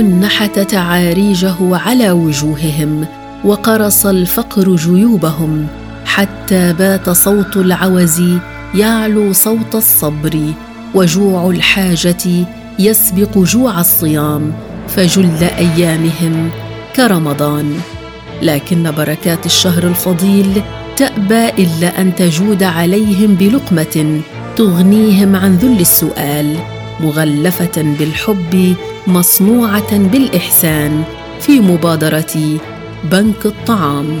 نحت تعاريجه على وجوههم وقرص الفقر جيوبهم حتى بات صوت العوز يعلو صوت الصبر وجوع الحاجة يسبق جوع الصيام فجل أيامهم كرمضان. لكن بركات الشهر الفضيل تأبى إلا أن تجود عليهم بلقمة تغنيهم عن ذل السؤال مغلفة بالحب مصنوعة بالإحسان في مبادرة بنك الطعام.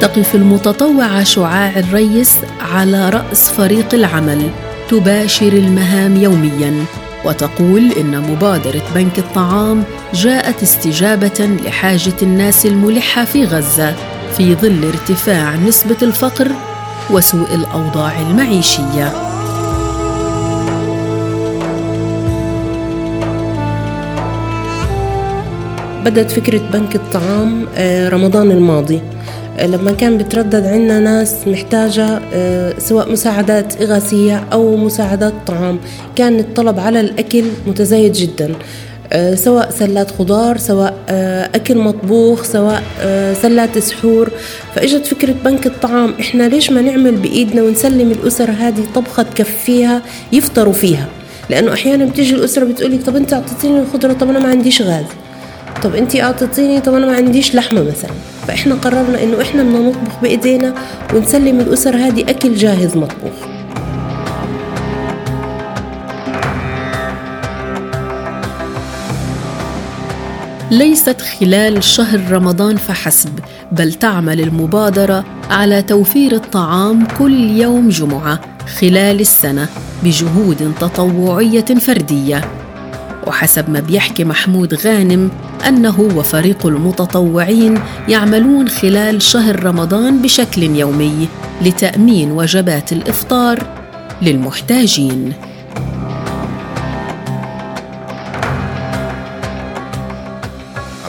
تقف المتطوعه شعاع الريس على رأس فريق العمل تباشر المهام يوميا وتقول إن مبادرة بنك الطعام جاءت استجابة لحاجة الناس الملحة في غزة في ظل ارتفاع نسبة الفقر وسوء الأوضاع المعيشية. بدأت فكرة بنك الطعام آه، رمضان الماضي. لما كان بتردد عنا ناس محتاجة آه، سواء مساعدات إغاثية أو مساعدات طعام. كان الطلب على الأكل متزايد جدا. آه، سواء سلات خضار سواء آه، أكل مطبوخ سواء سلات سحور. فإجت فكرة بنك الطعام إحنا ليش ما نعمل بإيدنا ونسلم الأسر هذه طبخة تكفيها يفطروا فيها؟ لأنه أحيانا بتيجي الأسرة بتقولي طب أنت أعطيتيني الخضرة طب أنا ما عنديش غاز. طب أنت أعطيتيني طب أنا ما عنديش لحمة مثلا. فإحنا قررنا إنه إحنا بدنا نطبخ بإيدينا ونسلم الأسر هذه أكل جاهز مطبوخ. ليست خلال شهر رمضان فحسب بل تعمل المبادرة على توفير الطعام كل يوم جمعة خلال السنة بجهود تطوعية فردية. وحسب ما بيحكي محمود غانم أنه وفريق المتطوعين يعملون خلال شهر رمضان بشكل يومي لتأمين وجبات الإفطار للمحتاجين.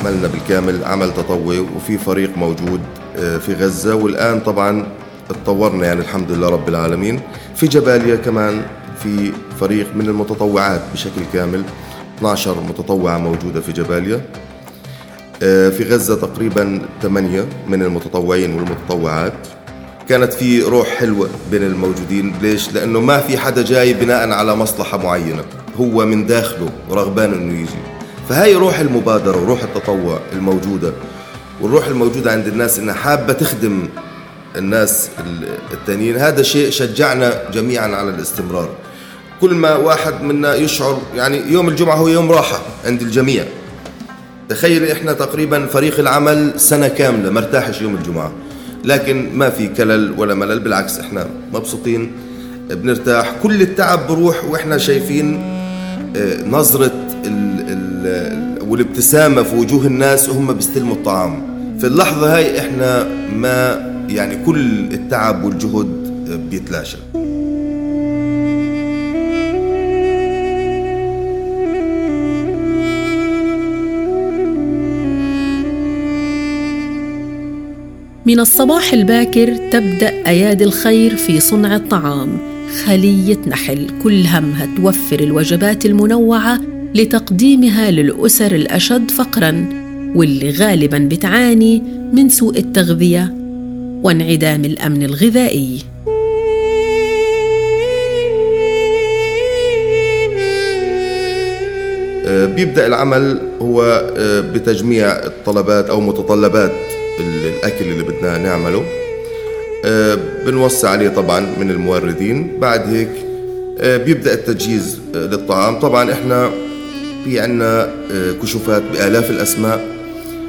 عملنا بالكامل عمل تطوعي وفي فريق موجود آه، في غزة. والآن طبعا اتطورنا يعني الحمد لله رب العالمين. في جباليا كمان في فريق من المتطوعات بشكل كامل. 12 متطوعة موجودة في جباليا آه، في غزة تقريبا ثمانية من المتطوعين والمتطوعات. كانت في روح حلوة بين الموجودين. ليش؟ لأنه ما في حدا جاي بناء على مصلحة معينة. هو من داخله رغبان أنه يجي. فهاي روح المبادرة وروح التطوع الموجودة. والروح الموجودة عند الناس إنها حابة تخدم الناس التانيين. هذا شيء شجعنا جميعا على الاستمرار. كل ما واحد منا يشعر يعني يوم الجمعة هو يوم راحة عند الجميع. تخيل إحنا تقريبا فريق العمل سنة كاملة مرتاحش يوم الجمعة. لكن ما في كلل ولا ملل بالعكس إحنا مبسوطين بنرتاح. كل التعب بروح وإحنا شايفين آه، نظرة ال ال والابتسامة في وجوه الناس وهم بيستلموا الطعام. في اللحظة هاي إحنا ما يعني كل التعب والجهد بيتلاشى. من الصباح الباكر تبدأ أيادي الخير في صنع الطعام. خلية نحل كل همها توفر الوجبات المنوعة لتقديمها للأسر الأشد فقرا واللي غالبا بتعاني من سوء التغذية وانعدام الأمن الغذائي. آه، بيبدأ العمل هو آه، بتجميع الطلبات أو متطلبات الأكل اللي بدنا نعمله. آه، بنوسع عليه طبعا من الموردين. بعد هيك بيبدأ التجهيز للطعام. طبعا إحنا في عنا كشوفات بآلاف الأسماء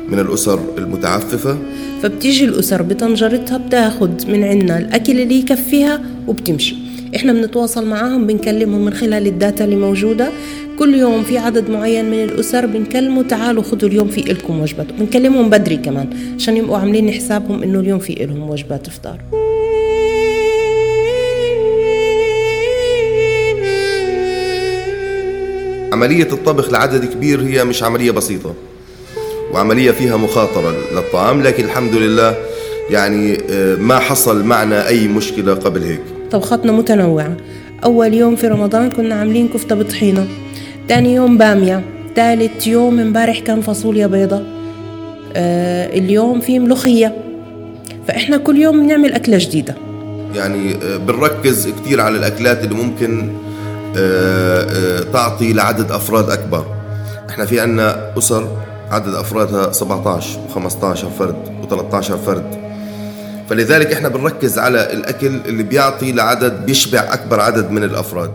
من الأسر المتعففة. فبتيجي الأسر بطنجرتها بتاخد من عنا الأكل اللي يكفيها وبتمشي. إحنا بنتواصل معاهم بنكلمهم من خلال الداتا اللي موجودة. كل يوم في عدد معين من الأسر بنكلمه تعالوا خذوا اليوم في إلكم وجبات بنكلمهم بدري كمان عشان يبقوا عاملين حسابهم إنه اليوم في إلهم وجبات إفطار عملية الطبخ لعدد كبير هي مش عملية بسيطة وعملية فيها مخاطرة للطعام لكن الحمد لله يعني آه، ما حصل معنا أي مشكلة قبل هيك. طبختنا متنوعة أول يوم في رمضان كنا عاملين كفتة بطحينة تاني يوم بامية تالت يوم امبارح كان فاصوليا بيضة آه اليوم في ملوخية. فإحنا كل يوم بنعمل أكلة جديدة. يعني آه، بنركز كثير على الأكلات اللي ممكن تعطي لعدد أفراد أكبر. إحنا في عنا أسر عدد أفرادها 17 و15 فرد و13 فرد. فلذلك إحنا بنركز على الأكل اللي بيعطي لعدد بيشبع أكبر عدد من الأفراد.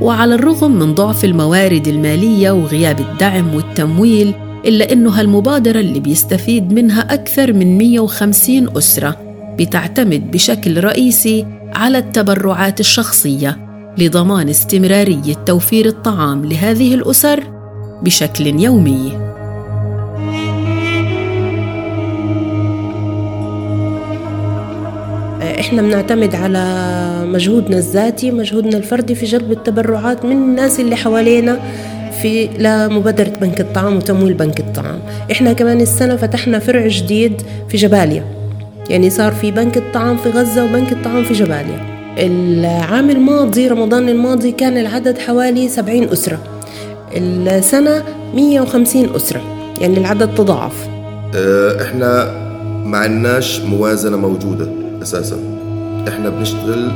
وعلى الرغم من ضعف الموارد المالية وغياب الدعم والتمويل إلا أنه هالمبادرة اللي بيستفيد منها أكثر من 150 أسرة. بتعتمد بشكل رئيسي على التبرعات الشخصية لضمان استمرارية توفير الطعام لهذه الأسر بشكل يومي. إحنا بنعتمد على مجهودنا الذاتي مجهودنا الفردي في جلب التبرعات من الناس اللي حوالينا في لمبادرة بنك الطعام وتمويل بنك الطعام. إحنا كمان السنة فتحنا فرع جديد في جباليا. يعني صار في بنك الطعام في غزة وبنك الطعام في جباليا. العام الماضي رمضان الماضي كان العدد حوالي 70 أسرة. السنة 150 أسرة يعني العدد تضاعف. آه، إحنا ما عندناش موازنة موجودة أساسا. إحنا بنشتغل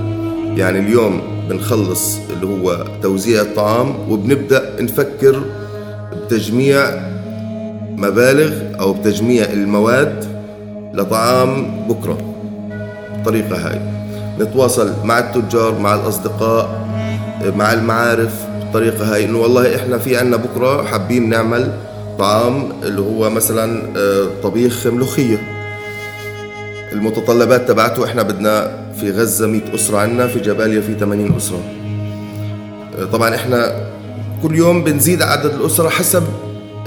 يعني اليوم بنخلص اللي هو توزيع الطعام وبنبدأ نفكر بتجميع مبالغ أو بتجميع المواد لطعام بكرة. الطريقة هاي. نتواصل مع التجار مع الأصدقاء مع المعارف. بالطريقة هاي إنه والله إحنا في عنا بكرة حابين نعمل طعام اللي هو مثلا آه، طبيخ ملوخية. المتطلبات تبعته إحنا بدنا في غزة 100 أسرة عنا في جباليا في 80 أسرة. آه، طبعا إحنا كل يوم بنزيد عدد الأسرة حسب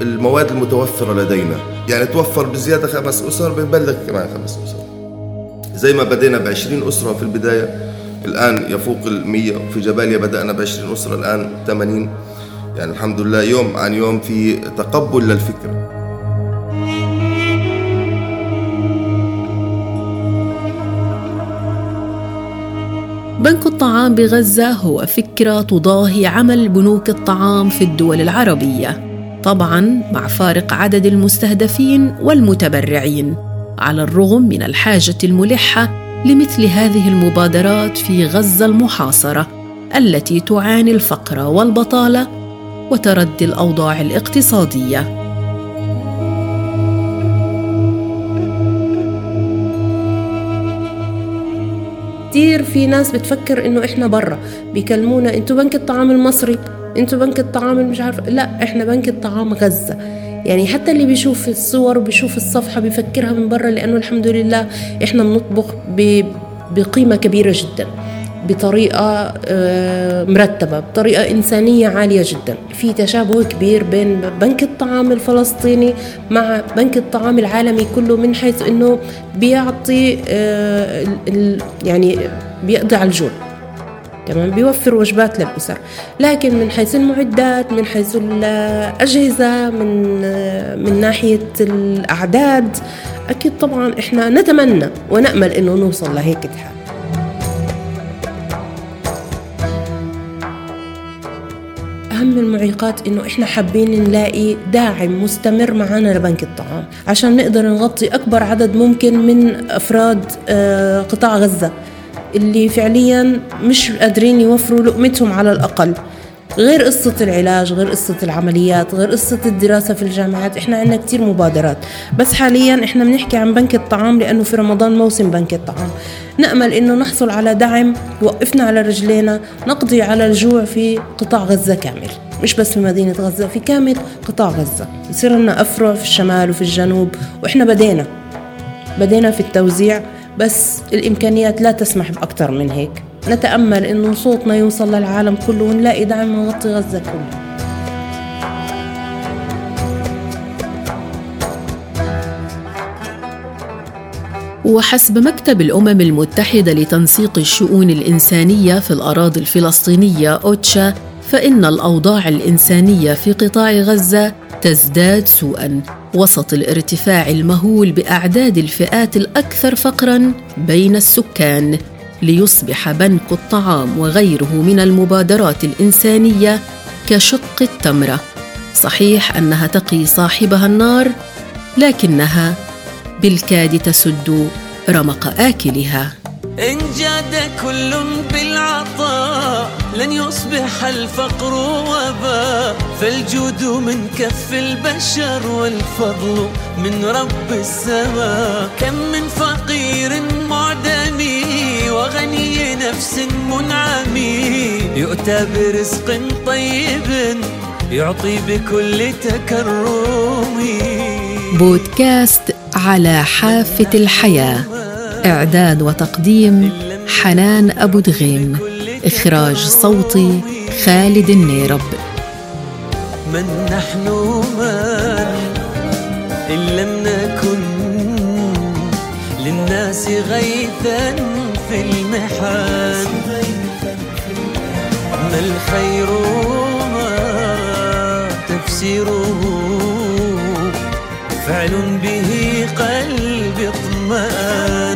المواد المتوفرة لدينا. يعني توفر بزيادة خمس أسر بنبلغ كمان خمس أسر. زي ما بدينا بعشرين أسرة في البداية الآن يفوق المية في جباليا بدأنا بعشرين أسرة الآن 80 يعني الحمد لله يوم عن يوم في تقبل للفكرة. بنك الطعام بغزة هو فكرة تضاهي عمل بنوك الطعام في الدول العربية. طبعا مع فارق عدد المستهدفين والمتبرعين على الرغم من الحاجة الملحة لمثل هذه المبادرات في غزة المحاصرة التي تعاني الفقر والبطالة وتردي الأوضاع الاقتصادية. كتير في ناس بتفكر إنه إحنا برا بيكلمونا أنتوا بنك الطعام المصري؟ أنتوا بنك الطعام مش عارفه لا إحنا بنك الطعام غزة. يعني حتى اللي بيشوف الصور وبيشوف الصفحة بيفكرها من برا لأنه الحمد لله إحنا بنطبخ بقيمة كبيرة جدا بطريقة آه، مرتبة بطريقة إنسانية عالية جدا. في تشابه كبير بين بنك الطعام الفلسطيني مع بنك الطعام العالمي كله من حيث أنه بيعطي آه، يعني بيقضي على الجوع تمام بيوفر وجبات للأسر. لكن من حيث المعدات من حيث الأجهزة من من ناحية الأعداد أكيد طبعا إحنا نتمنى ونأمل إنه نوصل لهيك الحال أهم المعيقات إنه إحنا حابين نلاقي داعم مستمر معنا لبنك الطعام عشان نقدر نغطي أكبر عدد ممكن من أفراد آه، قطاع غزة. اللي فعليا مش قادرين يوفروا لقمتهم على الأقل. غير قصة العلاج غير قصة العمليات غير قصة الدراسة في الجامعات. إحنا عندنا كتير مبادرات. بس حاليا إحنا بنحكي عن بنك الطعام لأنه في رمضان موسم بنك الطعام. نأمل أنه نحصل على دعم يوقفنا على رجلينا نقضي على الجوع في قطاع غزة كامل. مش بس في مدينة غزة في كامل قطاع غزة. يصير لنا أفرع في الشمال وفي الجنوب وإحنا بدينا. بدينا في التوزيع. بس الإمكانيات لا تسمح بأكثر من هيك. نتأمل إنه صوتنا يوصل للعالم كله ونلاقي دعم يغطي غزة كلها وحسب مكتب الأمم المتحدة لتنسيق الشؤون الإنسانية في الأراضي الفلسطينية أوتشا فإن الأوضاع الإنسانية في قطاع غزة تزداد سوءا. وسط الارتفاع المهول بأعداد الفئات الأكثر فقرا بين السكان ليصبح بنك الطعام وغيره من المبادرات الإنسانية كشق التمرة. صحيح أنها تقي صاحبها النار لكنها بالكاد تسد رمق آكلها. إن جاد كل بالعطاء لن يصبح الفقر وباء فالجود من كف البشر والفضل من رب السماء. كم من فقير معدمي وغني نفس منعمي يؤتى برزق طيب يعطي بكل تكرم. بودكاست على حافة الحياة. إعداد وتقديم حنان أبو دغيم إخراج صوتي خالد النيرب. من نحن من إن لم نكن للناس غيثا في المحن ما الخير ما تفسيره؟ فعل به قلب اطمأن.